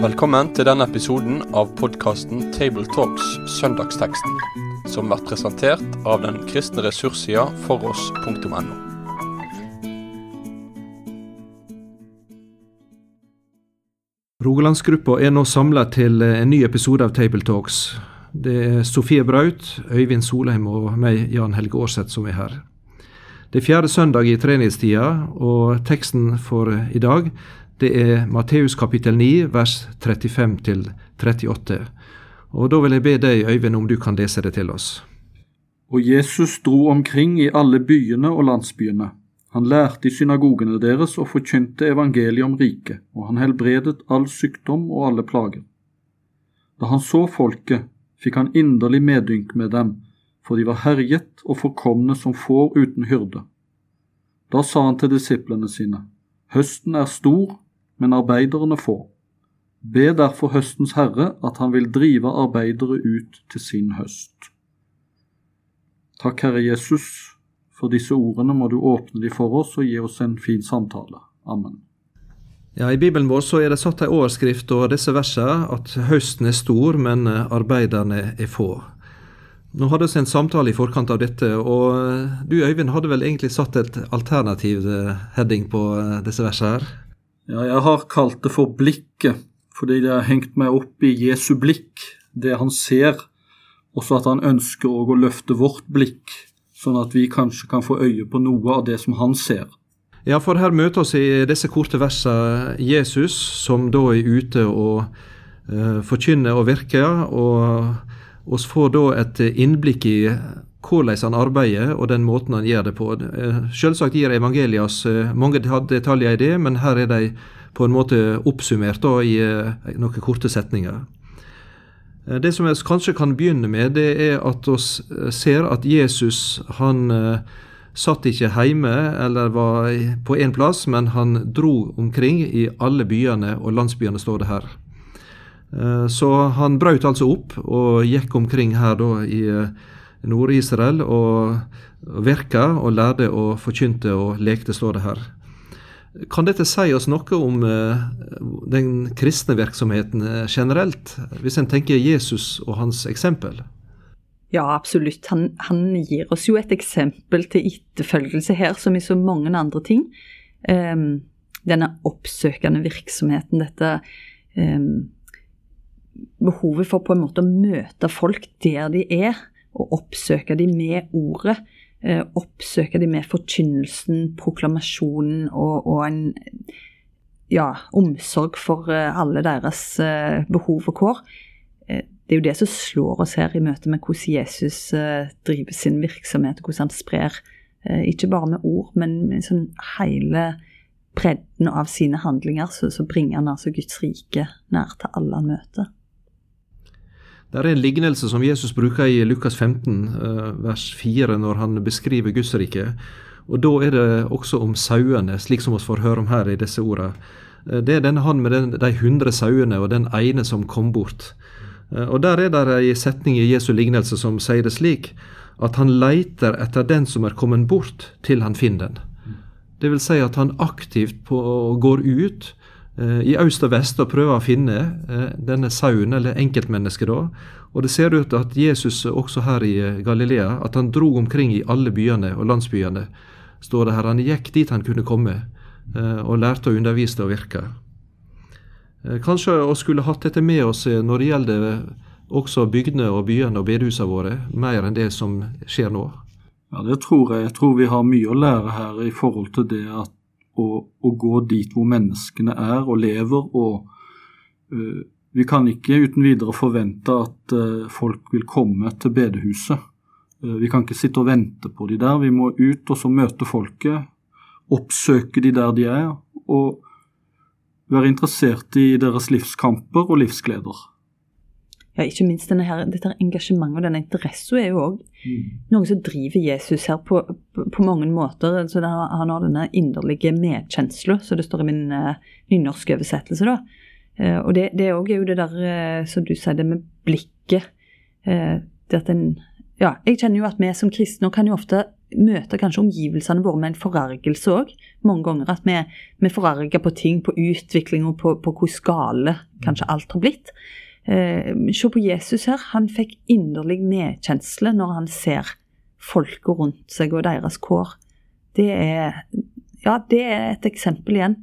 Velkommen til denne episoden av podkasten Tabletalks Søndagsteksten, som blir presentert av den kristne ressurssida foross.no. Rogalandsgruppa er nå samla til en ny episode av Tabletalks. Det er Sofie Braut, Øyvind Solheim og meg, Jan Helge Aarseth, som er her. Det er fjerde søndag i treningstida, og teksten for i dag det er Matteus kapittel 9, vers 35-38. Og Da vil jeg be deg, Øyvind, om du kan lese det til oss. Og Jesus dro omkring i alle byene og landsbyene. Han lærte i synagogene deres og forkynte evangeliet om riket, og han helbredet all sykdom og alle plager. Da han så folket, fikk han inderlig medynk med dem, for de var herjet og forkomne som får uten hyrde. Da sa han til disiplene sine, Høsten er stor, men arbeiderne få. Be derfor høstens herre at han vil drive arbeidere ut til sin høst. Takk, Herre Jesus, for disse ordene må du åpne de for oss og gi oss en fin samtale. Amen. Ja, I Bibelen vår så er det satt ei overskrift over disse versene at høsten er stor, men arbeiderne er få. Nå hadde vi en samtale i forkant av dette, og du Øyvind hadde vel egentlig satt et alternativ heading på disse versene her? Ja, jeg har kalt det for blikket, fordi det har hengt meg opp i Jesu blikk, det han ser, også at han ønsker å løfte vårt blikk, sånn at vi kanskje kan få øye på noe av det som han ser. Ja, for her møter oss i disse korte versene Jesus, som da er ute og uh, forkynner og virker. Og oss får da et innblikk i hvordan han arbeider og den måten han gjør det på. Uh, selvsagt gir evangeliet uh, mange detaljer i det, men her er de på en måte oppsummert da, i noen korte setninger. Det som vi kanskje kan begynne med, det er at vi ser at Jesus han satt ikke hjemme eller var på én plass, men han dro omkring i alle byene og landsbyene, står det her. Så han brøt altså opp og gikk omkring her da i Nord-Israel og virka og lærte og forkynte og lekte, står det her. Kan dette si oss noe om den kristne virksomheten generelt, hvis en tenker Jesus og hans eksempel? Ja, absolutt. Han, han, gir oss jo et eksempel til etterfølgelse her, som i så mange andre ting. Um, denne oppsøkende virksomheten, dette um, behovet for på en måte å møte folk der de er, og oppsøke dem med ordet. Uh, oppsøke dem med forkynnelsen, proklamasjonen og, og en ja, omsorg for uh, alle deres uh, behov og kår det er jo det som slår oss her i møte med hvordan Jesus driver sin virksomhet, hvordan han sprer, ikke bare med ord, men med sånn hele bredden av sine handlinger, så, så bringer han altså Guds rike nær til alle han møter. Det er en lignelse som Jesus bruker i Lukas 15, uh, vers 4, når han beskriver Guds rike. Og Da er det også om sauene, slik som vi får høre om her i disse ordene. Det er denne han med den, de hundre sauene og den ene som kom bort. Eh, og Der er det ei setning i Jesu lignelse som sier det slik at han leiter etter den som er kommet bort, til han finner den. Det vil si at han aktivt på, går ut eh, i øst og vest og prøver å finne eh, denne sauen, eller enkeltmennesket da. Og det ser ut at Jesus også her i eh, Galilea, at han drog omkring i alle byene og landsbyene, står det her. Han gikk dit han kunne komme, eh, og lærte å undervise og virke. Eh, kanskje vi skulle hatt dette med oss eh, når det gjelder eh, også bygdene og byene og bedehusene våre, mer enn det som skjer nå? Ja, det tror jeg. Jeg tror vi har mye å lære her i forhold til det at å, å gå dit hvor menneskene er og lever. og uh, Vi kan ikke uten videre forvente at uh, folk vil komme til bedehuset. Uh, vi kan ikke sitte og vente på de der. Vi må ut og så møte folket, oppsøke de der de er. og være interessert i deres livskamper og livsgleder. Ja, ikke minst her, dette engasjementet og denne interessen er jo òg mm. noe som driver Jesus her på, på, på mange måter. Altså, han har denne inderlige medkjensla, som det står i min uh, nynorske oversettelse. da. Uh, og det, det er jo det der, uh, som du sier, det med blikket. Uh, det at en Ja, jeg kjenner jo at vi som kristne kan jo ofte møter kanskje omgivelsene våre med en forargelse òg. Mange ganger at vi, vi forarger på ting, på utvikling og på, på hvor skale kanskje alt har blitt. Eh, se på Jesus her. Han fikk inderlig medkjensle når han ser folket rundt seg og deres kår. Det er, ja, det er et eksempel igjen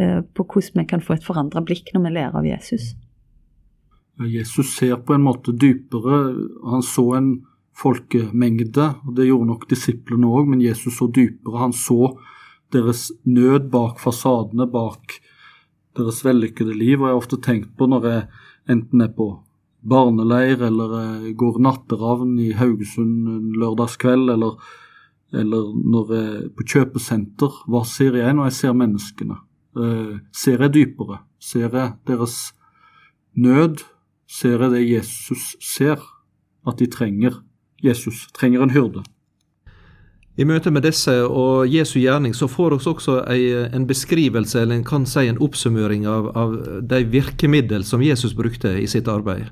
eh, på hvordan vi kan få et forandra blikk når vi lærer av Jesus. Jesus ser på en måte dypere. Han så en folkemengde, og det gjorde nok disiplene òg, men Jesus så dypere. Han så deres nød bak fasadene, bak deres vellykkede liv. Og jeg har ofte tenkt på når jeg enten er på barneleir eller går natteravn i Haugesund en lørdagskveld, eller, eller når jeg er på kjøpesenter, hva ser jeg når jeg ser menneskene? Eh, ser jeg dypere? Ser jeg deres nød? Ser jeg det Jesus ser? At de trenger Jesus, trenger en hyrde. I møte med disse og Jesu gjerning så får vi også en beskrivelse, eller en kan si en oppsummering av, av de virkemiddel som Jesus brukte i sitt arbeid.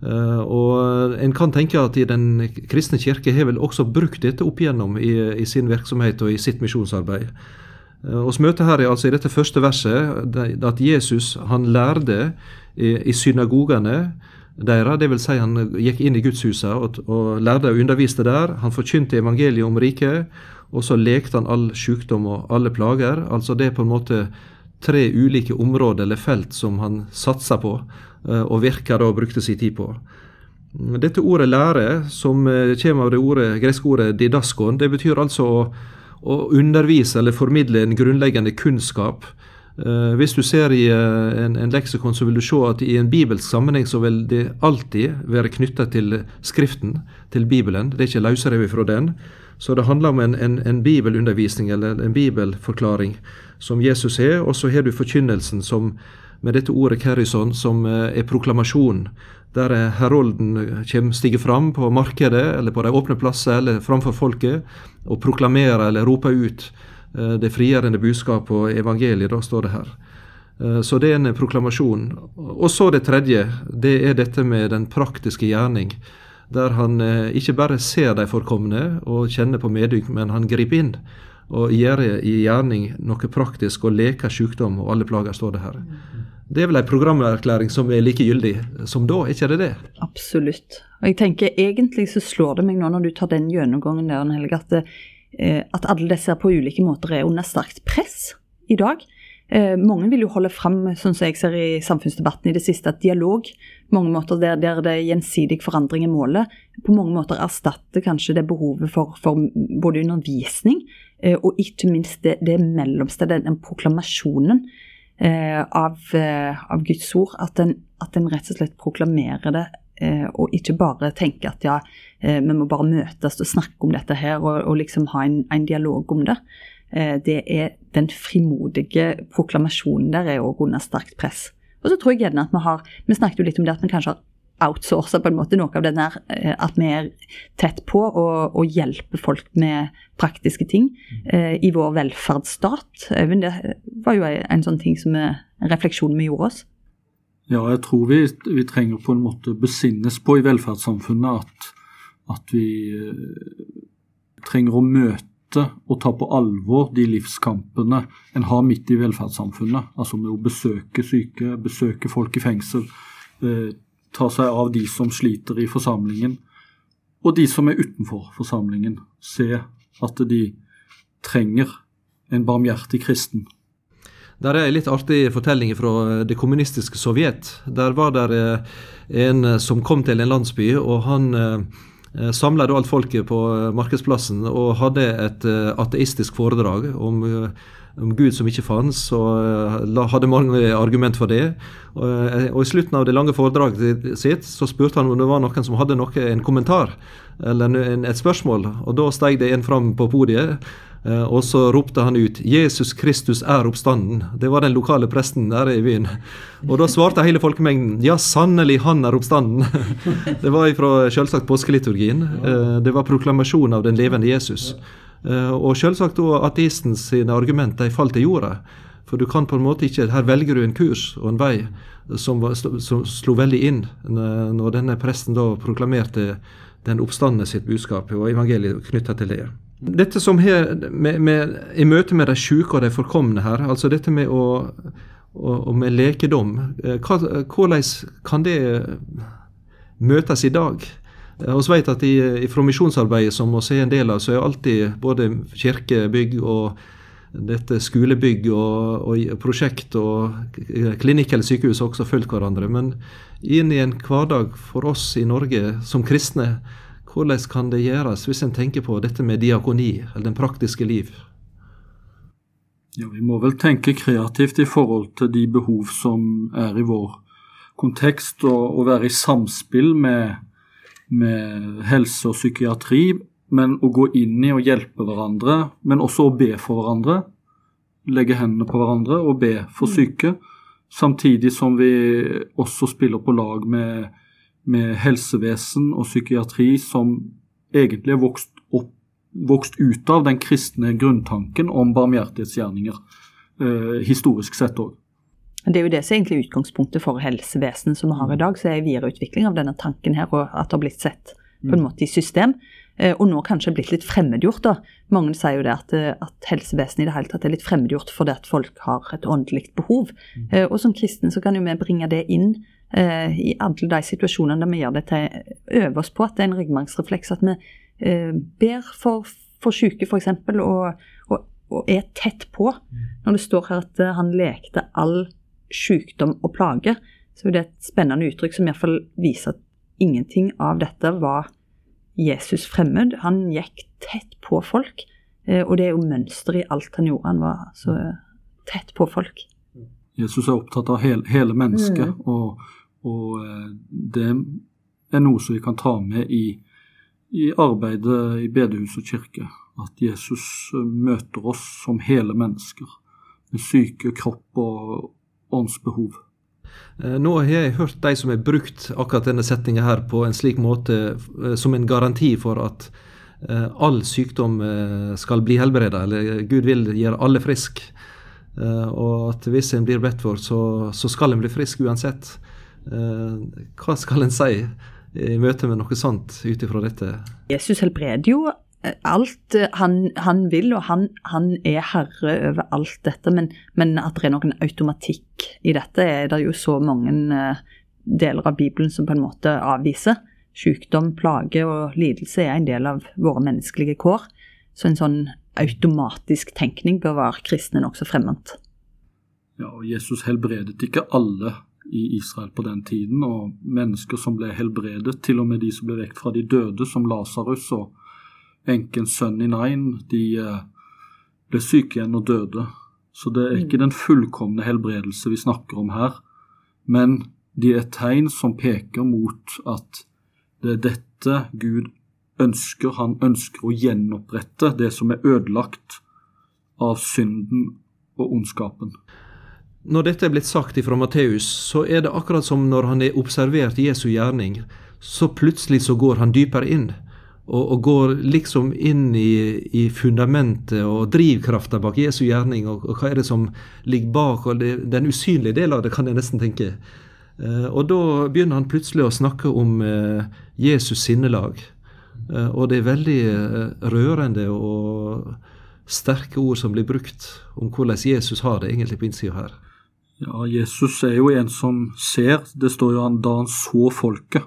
Uh, og En kan tenke at i Den kristne kirke har vel også brukt dette opp igjennom i, i sin virksomhet og i sitt misjonsarbeid. Uh, oss møter her altså i dette første verset at Jesus han lærte i synagogene deres. Dvs. Si han gikk inn i gudshuset og, og lærte og underviste der. Han forkynte evangeliet om riket, og så lekte han all sykdom og alle plager. Altså det er på en måte tre ulike områder eller felt som han satsa på eh, og virka og brukte sin tid på. Dette ordet lære, som eh, kommer av det ordet, greske ordet didaskon, det betyr altså å, å undervise eller formidle en grunnleggende kunnskap hvis du ser i uh, en, en, leksikon, så vil du se at i en bibelsk sammenheng så vil det alltid være knytta til Skriften, til Bibelen. Det er ikke løsrevet fra den. Så det handler om en, en, en, bibelundervisning eller en bibelforklaring som Jesus har. Og så har du forkynnelsen som, med dette ordet kerison, som uh, er proklamasjon. Der herolden kommer, stiger fram på markedet eller på de åpne plasser eller framfor folket og proklamerer eller roper ut Eh, det frigjørende budskap og evangeliet, da står det her. Eh, så det er en proklamasjon. Og så det tredje, det er dette med den praktiske gjerning. Der han eh, ikke bare ser de forkomne og kjenner på medynk, men han griper inn og gjør i gjerning noe praktisk og leker sykdom og alle plager, står det her. Det er vel en programerklæring som er like gyldig som da, ikke er det det? Absolutt. Og jeg tenker Egentlig så slår det meg nå når du tar den gjennomgangen der, Helge, at Eh, at alle disse på ulike måter er under sterkt press i dag. Eh, mange vil jo holde fram, sånn som jeg ser i samfunnsdebatten i det siste, at dialog mange måter der, der det gjensidig forandring er målet, på mange måter erstatter kanskje det behovet for, for både undervisning eh, og ikke minst det, det mellomstedet, den, proklamasjonen av, av, Guds ord. At en, at en rett og slett proklamerer det Eh, og ikke bare tenke at ja, eh, vi må bare møtes og snakke om dette her og, og liksom ha en, en, dialog om det. Eh, det er Den frimodige proklamasjonen der er òg under sterkt press. Og så tror jeg gjerne at vi har Vi snakket jo litt om det at vi kanskje har outsourca på en måte noe av den der at vi er tett på og, og hjelper folk med praktiske ting eh, i vår velferdsstat. Det var jo en, en sånn ting som vi, en refleksjon vi gjorde oss. Ja, jeg tror vi, vi, trenger på en måte besinnes på i velferdssamfunnet at, at vi eh, trenger å møte og ta på alvor de livskampene en har midt i velferdssamfunnet. Altså med å besøke syke, besøke folk i fengsel, eh, ta seg av de som sliter i forsamlingen, og de som er utenfor forsamlingen. Se at de trenger en barmhjertig kristen der er en litt artig fortelling fra eh, det kommunistiske Sovjet. Der var det eh, en eh, som kom til en landsby, og han samla alt folket på markedsplassen og hadde et ateistisk foredrag om, om Gud som ikke fantes, og hadde mange argument for det. Og, I slutten av det lange foredraget sitt så spurte han om det var noen som hadde noe, en kommentar eller et spørsmål. Og Da steg det en fram på podiet og så ropte han ut 'Jesus Kristus er oppstanden'. Det var den lokale presten der i byen. Og da svarte hele folkemengden 'Ja, sannelig, han er oppstanden'. Det var fra selvsagt påskeliturgien. Eh, det var proklamasjon av den levende Jesus. Eh, og selvsagt òg ateistens sine argumenter falt til jorda. For du kan på en måte ikke Her velger du en kurs og en vei som, som slo veldig inn når denne presten da proklamerte den oppstandende sitt budskap og evangeliet knytta til det. Dette som her, med, med, I møte med de syke og de forkomne her, altså dette med å og, med lekedom, eh, hvordan kan det møtes i dag? Vi vet at i, i misjonsarbeidet som vi er en del av, så er alltid både kirkebygg og dette skolebygg og, og prosjekt og klinikk eller sykehus også fulgt hverandre. Men inn i en hverdag for oss i Norge som kristne, hvordan kan det gjøres hvis en tenker på dette med diakoni, eller den praktiske liv? Ja, Vi må vel tenke kreativt i forhold til de behov som er i vår kontekst, og, og være i samspill med, med helse og psykiatri men å gå inn i og hjelpe hverandre, men også å be for hverandre. Legge hendene på hverandre og be for mm. syke. Samtidig som vi også spiller på lag med, med helsevesen og psykiatri som egentlig er vokst, opp, vokst ut av den kristne grunntanken om barmhjertighetsgjerninger, eh, historisk sett òg. Det er jo det som er egentlig utgangspunktet for helsevesenet som vi har i dag. Så er videreutvikling av denne tanken her, og at det har blitt sett på en mm. måte i system. Eh, og nå kanskje blitt litt fremmedgjort. da. Mange sier jo det at, eh, at helsevesenet i det hele tatt er litt fremmedgjort fordi at folk har et åndelig behov. Mm. Eh, og som kristne så kan jo vi bringe det inn i alle de situasjonene der vi gjør det til øve oss på at det er en ryggmargsrefleks. At vi ber for, for syke f.eks. Og, og, og er tett på. Mm. Når det står her at han lekte all sykdom og plage, så er det et spennende uttrykk som iallfall viser at ingenting av dette var Jesus fremmed. Han gikk tett på folk. Eh, og det er jo mønsteret i alt han gjorde. Han var så tett på folk. Jesus er opptatt av hele, hele mennesket, mm. og, og, eh, det er noe som vi kan ta med i, i arbeidet i bedehus og kirke. At Jesus eh, møter oss som hele mennesker, med syke kropp og åndsbehov. Eh, nå har jeg hørt de som har brukt akkurat denne setninga her på en slik måte som en garanti for at all sykdom skal bli helbreda, eller Gud vil gjøre alle friske. Og at hvis en blir bedt for, så, så skal en bli frisk uansett. Hva skal en si i møte med noe sånt ut ifra dette? Jesus helbreder jo alt eh, han, han, vil, og han, han, er herre over alt dette. Men, men, at det er noen automatikk i dette, er det jo så mange uh, deler av Bibelen som på en måte avviser. Sykdom, plage og lidelse er en del av våre menneskelige kår. Så en sånn automatisk tenkning bør være kristne nokså fremmed. Ja, og Jesus helbredet ikke alle i Israel på den tiden, og mennesker som ble helbredet, til og med de som ble vekt fra de døde, som Lasarus og enkens sønn i Nain, de eh, ble syke igjen og døde. Så det er ikke mm. den fullkomne helbredelse vi snakker om her, men de er tegn som peker mot at det er dette Gud ønsker. Han ønsker å gjenopprette det som er ødelagt av synden og ondskapen. Når dette er blitt sagt fra Matteus, så er det akkurat som når han har observert Jesu gjerning, så plutselig så går han dypere inn og, og, går liksom inn i, i fundamentet og drivkrafta bak Jesu gjerning, og, og, hva er det som ligger bak, og det, den usynlige delen av det, kan jeg nesten tenke. Eh, og da begynner han plutselig å snakke om eh, Jesus sinnelag. Eh, og det er veldig rørende og sterke ord som blir brukt om hvordan Jesus har det egentlig på innsida her. Ja, Jesus er jo en som ser. Det står jo han da han så folket.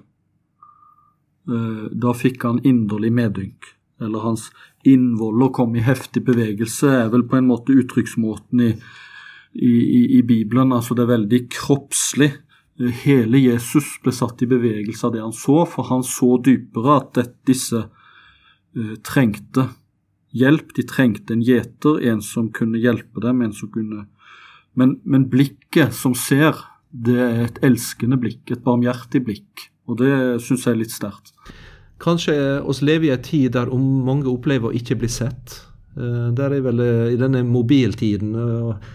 Eh, da fikk han inderlig medynk. Eller hans innvoller kom i heftig bevegelse, er vel på en måte uttrykksmåten i, i, i, Bibelen. Altså det er veldig kroppslig. Eh, hele Jesus ble satt i bevegelse av det han så, for han så dypere at disse uh, trengte hjelp. De trengte en gjeter, en som kunne hjelpe dem, en som kunne men, men blikket som ser, det er et elskende blikk, et barmhjertig blikk. Og det syns jeg er litt sterkt. Kanskje oss lever i en tid der mange opplever å ikke bli sett. Eh, der er vel eh, i denne mobiltiden og,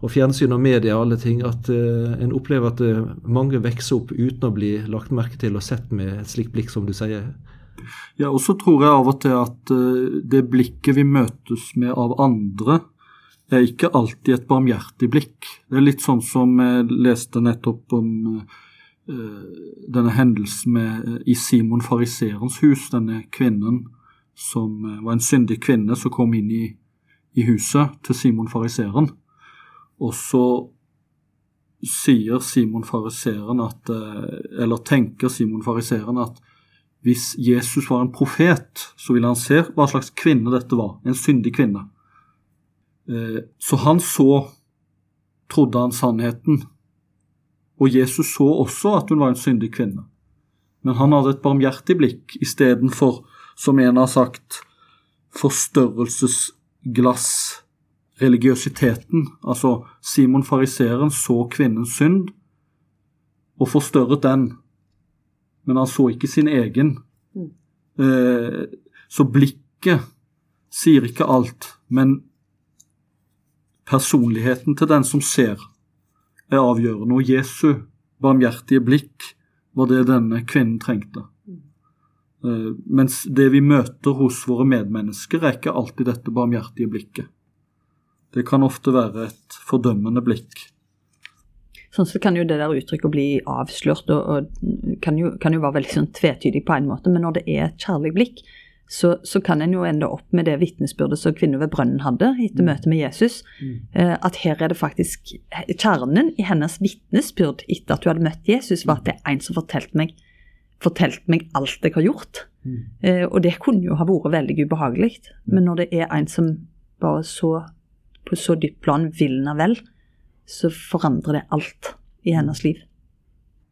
og fjernsyn og media og alle ting at en opplever at mange vokser opp uten å bli lagt merke til og sett med et slikt blikk, som du sier. Ja, og så tror jeg av og til at det blikket vi møtes med av andre, er ikke alltid et barmhjertig blikk. Det er litt sånn som jeg leste nettopp om Eh, denne hendelsen med, eh, i Simon fariserens hus, denne kvinnen som var en syndig kvinne som kom inn i, i huset til Simon fariseren. Og så sier Simon fariseren at Eller tenker Simon fariseren at hvis Jesus var en profet, så ville han se hva slags kvinne dette var. En syndig kvinne. Så han så, trodde han, sannheten. Og Jesus så også at hun var en syndig kvinne. Men han hadde et barmhjertig blikk istedenfor, som en har sagt, forstørrelsesglass, religiøsiteten. Altså, Simon fariseeren så kvinnens synd og forstørret den, men han så ikke sin egen. Eh, så blikket sier ikke alt, men personligheten til den som ser, er avgjørende. Og Jesu barmhjertige blikk var det denne kvinnen trengte. Eh, mens det vi møter hos våre medmennesker, er ikke alltid dette barmhjertige blikket. Det kan ofte være et fordømmende blikk. Sånn så kan jo det der uttrykket bli avslørt og, og kan, jo, kan, jo, være veldig sånn tvetydig på en måte, men når det er et kjærlig blikk, så, så, kan en jo ende opp med det vitnesbyrdet som kvinnen ved brønnen hadde etter mm. møtet med Jesus. Mm. Eh, at her er det faktisk Kjernen i hennes vitnesbyrd etter at hun hadde møtt Jesus, var at det er en som fortalte meg, fortalte meg alt jeg har gjort. Mm. Eh, og det kunne jo ha vært veldig ubehagelig. Men når det er en som bare så på så dypt plan vil henne vel, så forandrer det alt i hennes liv.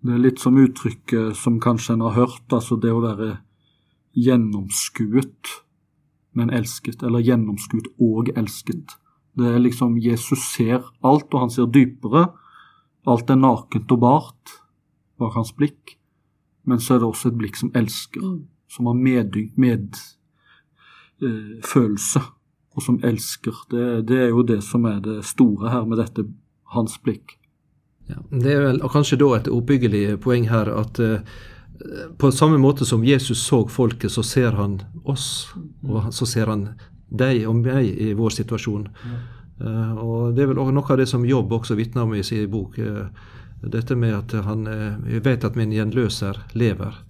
Det er litt som uttrykket som kanskje en har hørt, altså det å være gjennomskuet, men elsket. Eller gjennomskuet og elsket. Det er liksom Jesus ser alt, og han ser dypere. Alt er nakent og bart bak hans blikk. Men så er det også et blikk som elsker, mm. som har meddynk, medfølelse, eh, og som elsker. Det, det, er jo det som er det store her med dette hans blikk. Ja, det er vel kanskje da et oppbyggelig poeng her at uh, på samme måte som Jesus så folket, så ser han oss. Og så ser han deg og meg i vår situasjon. Uh, og Det er vel noe av det som Jobb også vitner om i sin bok. Uh, dette med at han uh, vet at min gjenløser lever.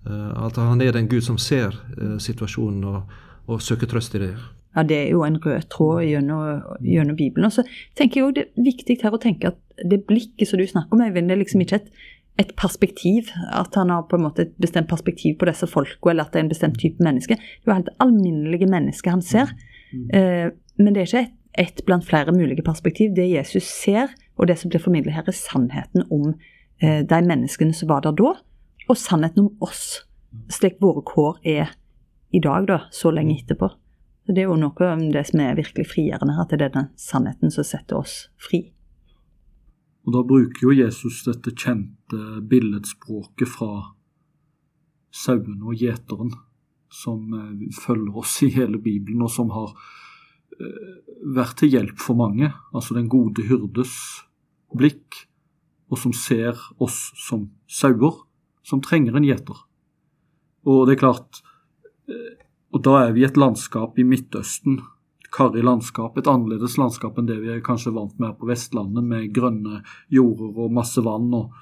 at han er den Gud som ser situasjonen og, og, søker trøst i det. Ja, Det er jo en rød tråd gjennom, gjennom Bibelen. Og så tenker jeg også Det er viktig her å tenke at det blikket som du snakker om, Eivind, det er liksom ikke et et perspektiv. At han har på en måte et bestemt perspektiv på disse folka, eller at det er en bestemt type menneske. Det er jo helt alminnelige mennesker han ser. Mm. Eh, men det er ikke et, et, blant flere mulige perspektiv. Det Jesus ser, og det som blir formidlet her, er sannheten om eh, de menneskene som var der da, og sannheten om oss, slik våre kår er i dag, da, så lenge etterpå. Så Det er jo noe av det som er virkelig frigjørende, at det er den sannheten som setter oss fri. Og Da bruker jo Jesus dette kjente billedspråket fra sauen og gjeteren, som eh, følger oss i hele Bibelen, og som har eh, vært til hjelp for mange. Altså den gode hyrdes blikk, og som ser oss som sauer som trenger en gjeter. Og det er klart eh, Og da er vi i et landskap i Midtøsten karrig landskap, et annerledes landskap enn det vi er kanskje vant med her på Vestlandet, med grønne jorder og masse vann. og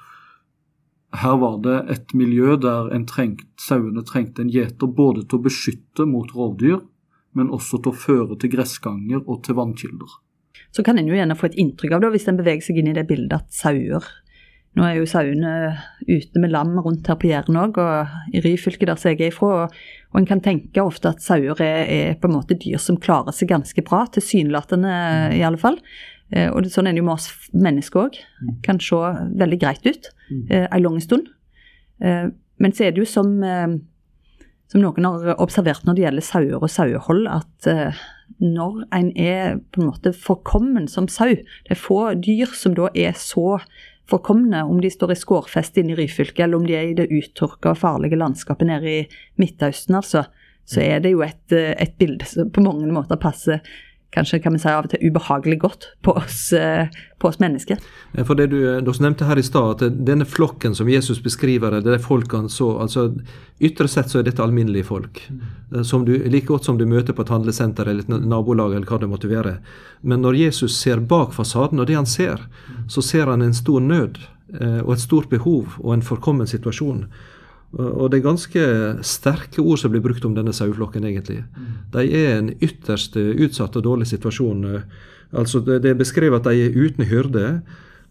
her var det et miljø der en trengt, sauene trengte en gjeter både til å beskytte mot rovdyr, men også til å føre til gressganger og til vannkilder. Så kan en jo gjerne få et inntrykk av det, hvis en beveger seg inn i det bildet at sauer Nå er jo sauene ute med lam rundt her på Jæren òg, og i Ryfylke der jeg er ifra. Og, og en kan tenke ofte at sauer er, er, på en måte dyr som klarer seg ganske bra, tilsynelatende i alle fall. Eh, og det, sånn er det jo med oss mennesker òg. Mm. Kan se veldig greit ut mm. eh, en lang stund. Eh, men så er det jo som, eh, som noen har observert når det gjelder sauer og sauehold, at eh, når en er på en måte forkommen som sau Det er få dyr som da er så forkomne, om de står i skårfest inne i Ryfylke, eller om de er i det uttørka og farlige landskapet nede i Midtøsten, altså, så er det jo et, eh, et bilde som på mange måter passer kanskje kan vi si av og til ubehagelig godt på oss, eh, på oss mennesker. For det du du nevnte her i stad, at denne flokken som Jesus beskriver, det er folkene så altså Ytre sett så er dette alminnelige folk. Mm. Som du, like godt som du møter på et handlesenter eller et nabolag eller hva det måtte være. Men når Jesus ser bak fasaden, og det han ser, så ser han en stor nød eh, og et stort behov og en forkommen situasjon. Og det er ganske sterke ord som blir brukt om denne saueflokken, egentlig. De er en ytterst utsatt og dårlig situasjon. Altså, Det er beskrevet at de er uten hyrde.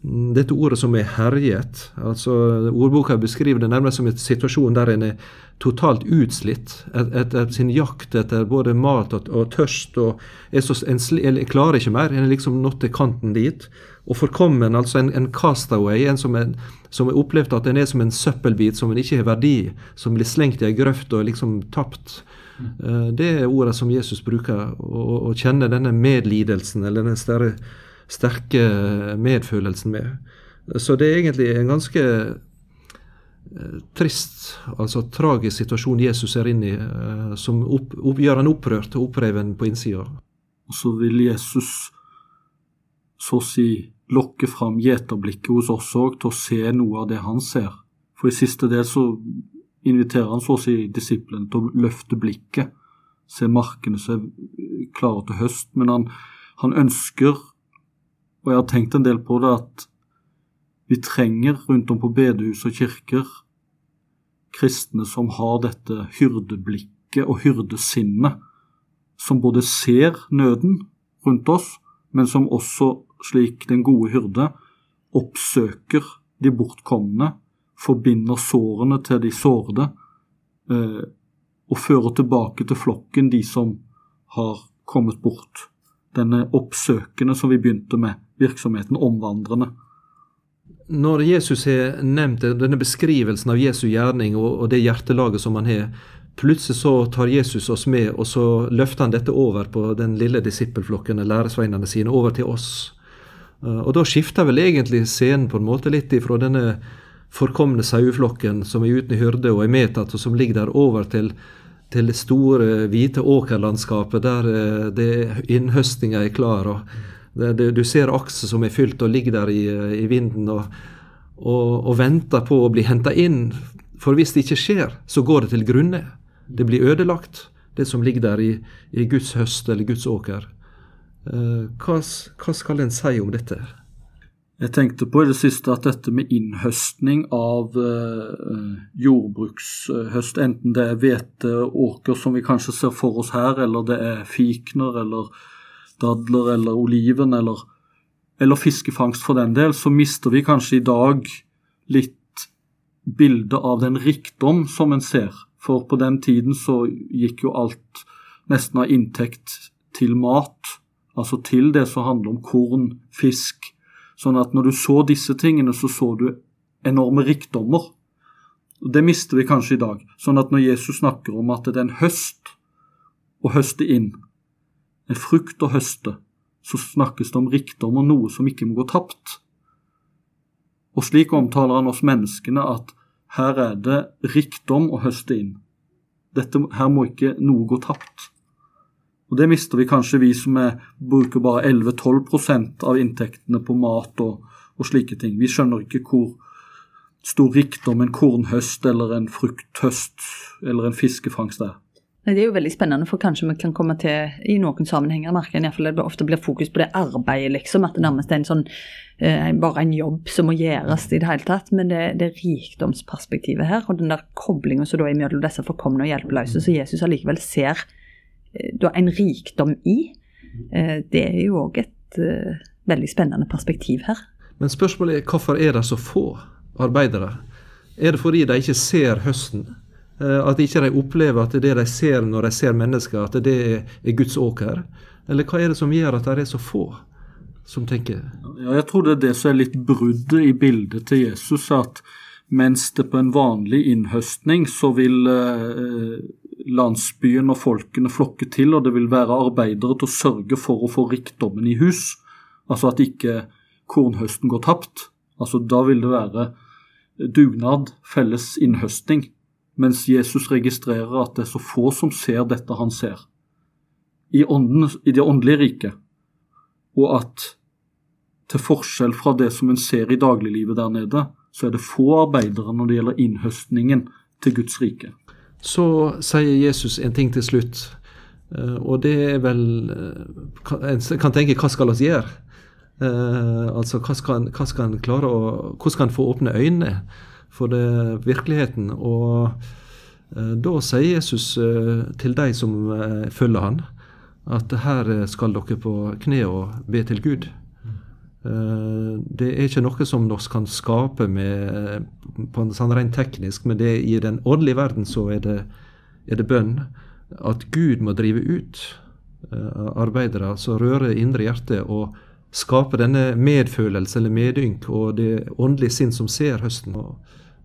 Dette ordet som er herjet. altså Ordboka beskriver det nærmest som en situasjon der en er totalt utslitt etter sin jakt etter både mat og, og tørst. og så, en, en, klarer ikke mer. En er liksom nådd til kanten dit. Og forkommen, altså en, en castaway, en som, er, som har opplevd at en er som en søppelbit som en ikke har verdi, som blir slengt i ei grøft og liksom tapt. Mm. Det er ordene som Jesus bruker, å kjenne denne medlidelsen, eller den større, sterke medfølelsen med. Så det er egentlig en ganske eh, trist, altså tragisk situasjon Jesus er inne i, eh, som opp, opp, gjør han opprørt og oppreven på innsida. Og så vil Jesus så å si lokke fram gjeterblikket hos oss òg til å se noe av det han ser. For i siste del så inviterer han så å si disiplene til å løfte blikket, se markene som er klare til høst. Men han, han ønsker, og jeg har tenkt en del på det, at vi trenger rundt om på bedehus og kirker kristne som har dette hyrdeblikket og hyrdesinnet, som både ser nøden rundt oss, men som også slik den gode hyrde oppsøker de bortkomne, forbinder sårene til de sårede, eh, og fører tilbake til flokken de som har kommet bort. Denne oppsøkende som vi begynte med, virksomheten omvandrende. Når Jesus har nevnt denne beskrivelsen av Jesu gjerning og, det hjertelaget som han har, plutselig så tar Jesus oss med, og så løfter han dette over på den lille disippelflokken, læresveinene sine, over til oss. Eh, og da skifter vel egentlig scenen på en måte litt ifra denne forkomne saueflokken som er uten hyrde og er medtatt, og som ligger der, over til, til det store, hvite åkerlandskapet der eh, det, innhøstinga er klar. og det, det, Du ser akset som er fylt og ligger der i, i vinden og, og, og, venter på å bli henta inn. For hvis det ikke skjer, så går det til grunne. Det blir ødelagt, det som ligger der i, i Guds høst eller Guds åker. Eh, hva, hva skal en si om dette? Jeg tenkte på i det siste at dette med innhøstning av uh, jordbrukshøst, enten det er hveteåker som vi kanskje ser for oss her, eller det er fikner eller dadler eller oliven eller, eller fiskefangst for den del, så mister vi kanskje i dag litt bilde av den rikdom som en ser. For på den tiden så gikk jo alt nesten av inntekt til mat altså til det som handler om korn, fisk. Sånn at når du så disse tingene, så så du enorme rikdommer. Det mister vi kanskje i dag. Sånn at når Jesus snakker om at det er en høst å høste inn, en frukt å høste, så snakkes det om rikdom og noe som ikke må gå tapt. Og slik omtaler han oss menneskene at her er det rikdom å høste inn. Dette, her må ikke noe gå tapt. Og Det mister vi kanskje, vi som er, bruker bare 11-12% av inntektene på mat og, og, slike ting. Vi skjønner ikke hvor stor rikdom en kornhøst eller en frukthøst eller en fiskefangst er. Det er jo veldig spennende, for kanskje vi kan komme til i noen sammenhenger merker jeg det ofte blir fokus på det arbeidet, liksom. At det nærmest er en sånn, eh, bare en jobb som må gjøres i det hele tatt. Men det, det rikdomsperspektivet her, og den der koblinga som da er mellom disse forkomne og hjelpeløse, så Jesus allikevel ser da en rikdom i. Eh, det er jo òg et uh, veldig spennende perspektiv her. Men spørsmålet er hvorfor er det så få arbeidere? Er det fordi de ikke ser høsten? Uh, at ikke de opplever at det de ser når de ser mennesker, at det er Guds åker? Eller hva er det som gjør at det er så få som tenker Ja, Jeg tror det er det som er litt bruddet i bildet til Jesus. At mens det på en vanlig innhøstning så vil uh, landsbyen og folkene flokke til, og det vil være arbeidere til å sørge for å få rikdommen i hus. Altså at ikke kornhøsten går tapt. Altså Da vil det være dugnad, felles innhøsting. Mens Jesus registrerer at det er så få som ser dette han ser. I, ånden, i det åndelige riket. Og at til forskjell fra det som en ser i dagliglivet der nede, så er det få arbeidere når det gjelder innhøstningen til Guds rike. Så sier Jesus en ting til slutt, eh, og det er vel eh, En kan tenke hva skal vi gjøre? Uh, altså, hva skal, hva skal klare å, Hvordan skal en få åpne øynene for det, virkeligheten. Og eh, da sier Jesus eh, til de som eh, følger han, at her skal dere på kne og be til Gud. Det er ikke noe som vi kan skape med, på en sånn rent teknisk, men det i den åndelige verden så er det, er det bønn. At Gud må drive ut arbeidere som rører indre hjerte, og skape denne medfølelse eller medynk og det åndelige sinn som ser høsten. Og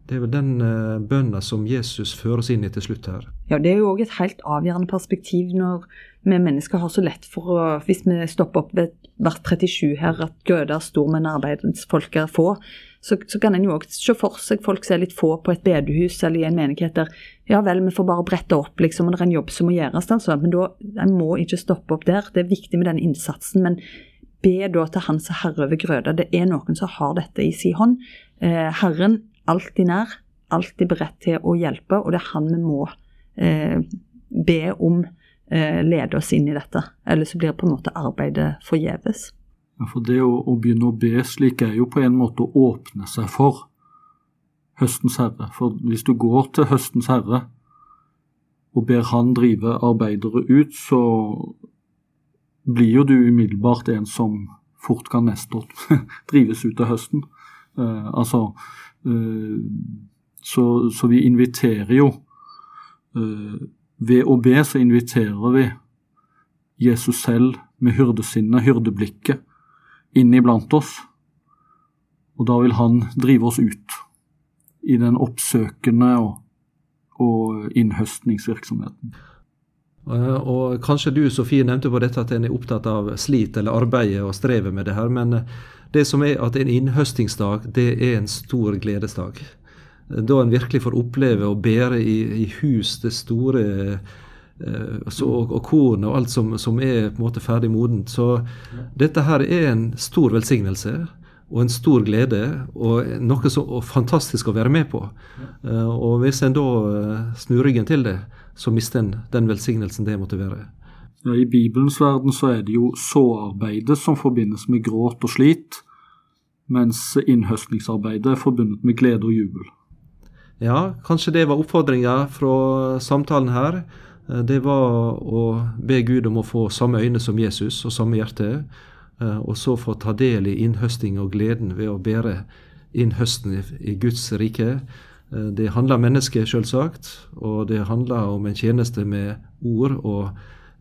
det er vel den uh, bønna som Jesus fører oss inn i til slutt her. Ja, Det er jo òg et helt avgjørende perspektiv når vi mennesker har så lett for å Hvis vi stopper opp ved hvert 37 her, at grøda er arbeidsfolk er få, så, så kan en jo òg se for seg folk som er litt få på et bedehus eller i en menighet der ja vel, vi får bare brette opp, liksom, og det er en jobb som må gjøres. altså, Men da, en må ikke stoppe opp der. Det er viktig med den innsatsen. men be da til Han som herre over grøda. Det er noen som har dette i sin hånd. Eh, herren alltid nær, alltid beredt til å hjelpe, og det er han vi må eh, be om eh, lede oss inn i dette. Ellers blir på en måte arbeidet forgjeves. Ja, for det å, å, begynne å be slik er jo på en måte å åpne seg for høstens herre. For hvis du går til høstens herre og ber han drive arbeidere ut, så blir jo du umiddelbart en som fort kan neste år drives ut av høsten. Uh, altså uh, så, så, vi inviterer jo uh, Ved å be så inviterer vi Jesus selv med hyrdesinnet, hyrdeblikket, inn iblant oss. Og da vil han drive oss ut i den oppsøkende og, og innhøstningsvirksomheten. Eh, og Kanskje du Sofie nevnte på dette at en er opptatt av slit eller arbeidet og strevet med det her. Men eh, det som er at en innhøstingsdag, det er en stor gledesdag. Eh, da en virkelig får oppleve å bære i, i hus det store så, og, og korn og alt som, som, er på en måte ferdig modent. Så dette her er en stor velsignelse og en stor glede, og noe så fantastisk å være med på. Og hvis en da snur ryggen til det, så mister en den velsignelsen det måtte være. I Bibelens verden så er det jo såarbeidet som forbindes med gråt og slit, mens innhøstningsarbeidet er forbundet med glede og jubel. Ja, kanskje det var oppfordringa fra samtalen her. Det var å be Gud om å få samme øyne som Jesus og samme hjerte, og så få ta del i innhøsting og gleden ved å bære inn høsten i Guds rike. Eh, det handler om mennesket, selvsagt, og det handler om en tjeneste med ord og,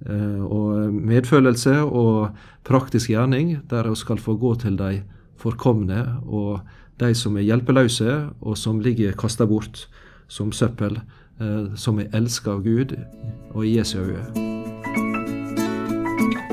eh, og medfølelse og praktisk gjerning, der vi skal få gå til de forkomne og de som er hjelpeløse, og som ligger kasta bort som søppel, eh, som er elska av Gud og i Jesu øye.